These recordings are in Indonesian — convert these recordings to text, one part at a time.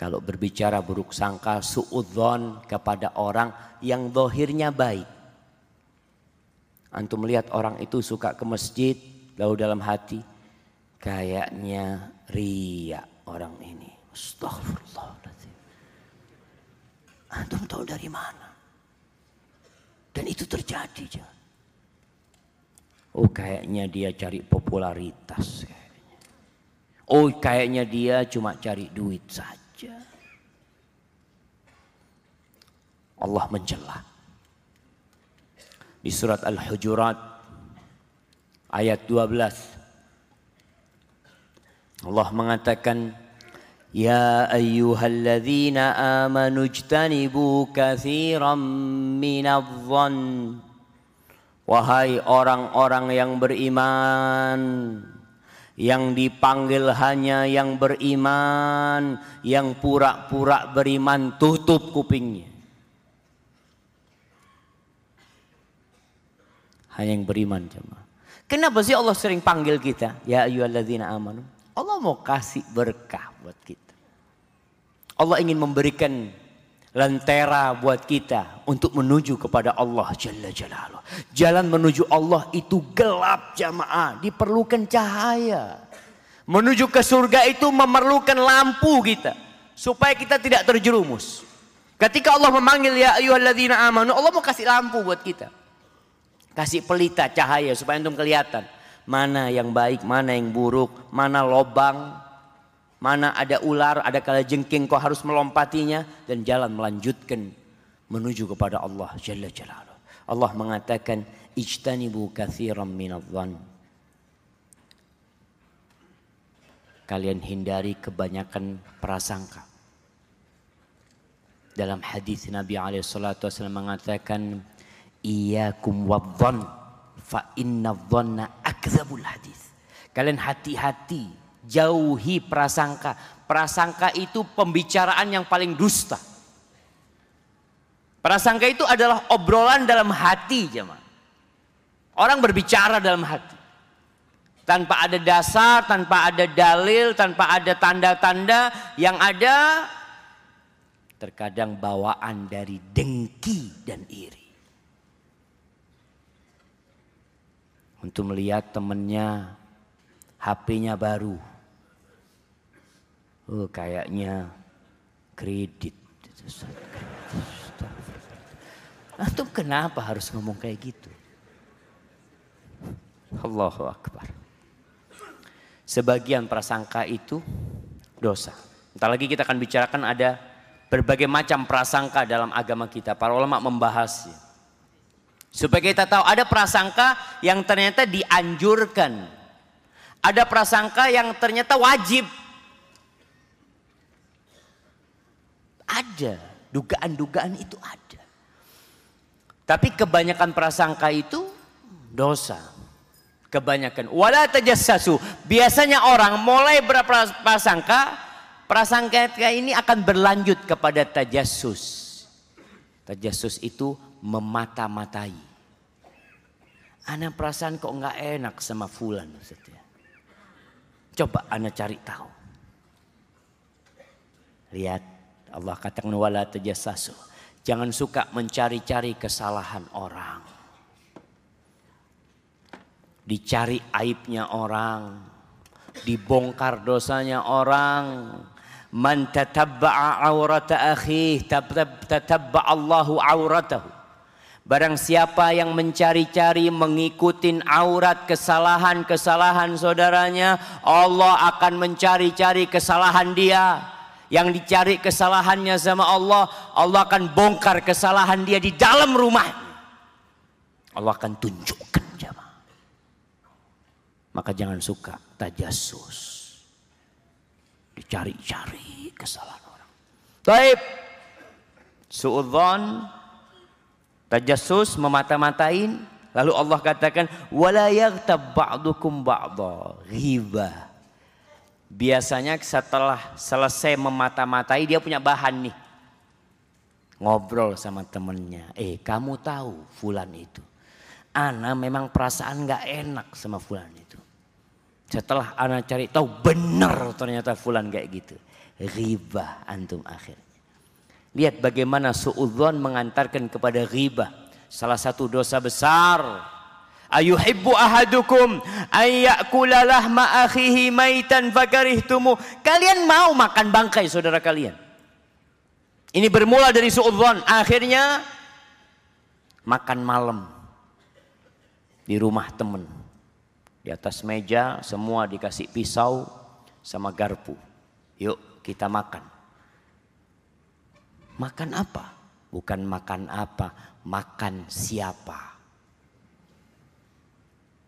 Kalau berbicara buruk sangka, suudzon kepada orang yang dohirnya baik. Antum melihat orang itu suka ke masjid, lalu dalam hati, kayaknya ria orang ini. Astagfirullahaladzim. Antum tahu dari mana? Dan itu terjadi. Oh kayaknya dia cari popularitas. Oh kayaknya dia cuma cari duit saja. Allah mencela. Di surat Al-Hujurat ayat 12 Allah mengatakan Ya ayyuhalladzina amanu ijtanibu katsiran minadh-dhann Wahai orang-orang yang beriman yang dipanggil hanya yang beriman, yang pura-pura beriman tutup kupingnya. Hanya yang beriman jemaah. Kenapa sih Allah sering panggil kita? Ya ayyuhalladzina amanu. Allah mau kasih berkah buat kita. Allah ingin memberikan lentera buat kita untuk menuju kepada Allah Jalla Jalaluh. Jalan menuju Allah itu gelap jamaah, diperlukan cahaya. Menuju ke surga itu memerlukan lampu kita supaya kita tidak terjerumus. Ketika Allah memanggil ya ayyuhalladzina amanu, Allah mau kasih lampu buat kita. Kasih pelita cahaya supaya antum kelihatan. Mana yang baik, mana yang buruk, mana lobang, mana ada ular, ada kala jengking kau harus melompatinya dan jalan melanjutkan menuju kepada Allah Jalla Jalaluh. Allah mengatakan ijtanibu katsiran minadh-dhann. Kalian hindari kebanyakan prasangka. Dalam hadis Nabi alaihi salatu wasallam mengatakan Iyakum wadzan fa inna dhanna akdzabul hadis. Kalian hati-hati, jauhi prasangka. Prasangka itu pembicaraan yang paling dusta. Prasangka itu adalah obrolan dalam hati, jemaah. Orang berbicara dalam hati. Tanpa ada dasar, tanpa ada dalil, tanpa ada tanda-tanda yang ada terkadang bawaan dari dengki dan iri. untuk melihat temennya HP-nya baru. Oh, kayaknya kredit. Antum kenapa harus ngomong kayak gitu? Allahu Akbar. Sebagian prasangka itu dosa. Entar lagi kita akan bicarakan ada berbagai macam prasangka dalam agama kita. Para ulama membahasnya. Supaya kita tahu ada prasangka yang ternyata dianjurkan. Ada prasangka yang ternyata wajib. Ada, dugaan-dugaan itu ada. Tapi kebanyakan prasangka itu dosa. Kebanyakan. Wala tajassasu. Biasanya orang mulai berprasangka, prasangka ini akan berlanjut kepada tajassus. Tajassus itu memata-matai. Ana perasaan kok nggak enak sama Fulan maksudnya. Coba Ana cari tahu. Lihat Allah katakan wala tajassasu. Jangan suka mencari-cari kesalahan orang. Dicari aibnya orang, dibongkar dosanya orang, Man tatabba'a aurata akhih tatabba Allahu auratahu. Barang siapa yang mencari-cari mengikuti aurat kesalahan-kesalahan saudaranya, Allah akan mencari-cari kesalahan dia. Yang dicari kesalahannya sama Allah, Allah akan bongkar kesalahan dia di dalam rumah. Allah akan tunjukkan jamaah. Maka jangan suka tajasus Dicari-cari kesalahan orang. Taib. Su'udhan. Tajassus memata-matain. Lalu Allah katakan. Wala yaghtab ba'dukum ba'da. Ghibah. Biasanya setelah selesai memata-matai dia punya bahan nih. Ngobrol sama temennya. Eh kamu tahu fulan itu. Ana memang perasaan gak enak sama fulan itu. Setelah anak cari tahu benar ternyata fulan kayak gitu. riba antum akhirnya. Lihat bagaimana suudzon mengantarkan kepada riba. Salah satu dosa besar. Ayuhibbu ahadukum ayyakula lahma akhihi maitan fakarihtumu. Kalian mau makan bangkai saudara kalian. Ini bermula dari suudzon. Akhirnya makan malam di rumah teman. Di atas meja semua dikasih pisau sama garpu. Yuk kita makan. Makan apa? Bukan makan apa, makan siapa.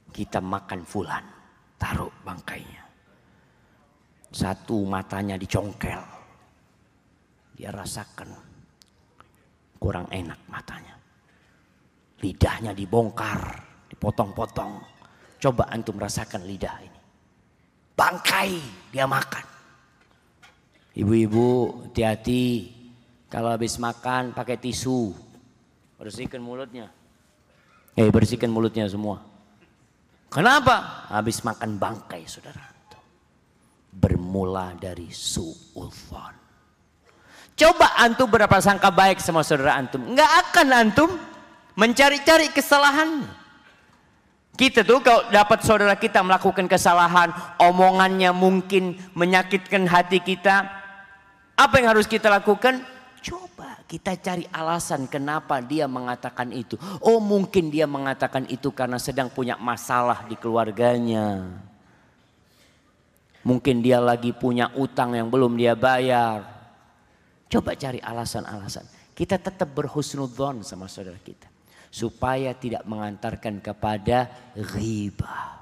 Kita makan fulan, taruh bangkainya. Satu matanya dicongkel. Dia rasakan kurang enak matanya. Lidahnya dibongkar, dipotong-potong. Coba antum rasakan lidah ini. Bangkai dia makan. Ibu-ibu hati-hati kalau habis makan pakai tisu. Bersihkan mulutnya. Eh bersihkan mulutnya semua. Kenapa? Habis makan bangkai saudara. Bermula dari su'udhan. Coba antum berapa sangka baik sama saudara antum. Enggak akan antum mencari-cari kesalahan. Kita tuh kalau dapat saudara kita melakukan kesalahan, omongannya mungkin menyakitkan hati kita, apa yang harus kita lakukan? Coba kita cari alasan kenapa dia mengatakan itu. Oh mungkin dia mengatakan itu karena sedang punya masalah di keluarganya. Mungkin dia lagi punya utang yang belum dia bayar. Coba cari alasan-alasan. Kita tetap berhusnudzon sama saudara kita. Supaya tidak mengantarkan kepada riba.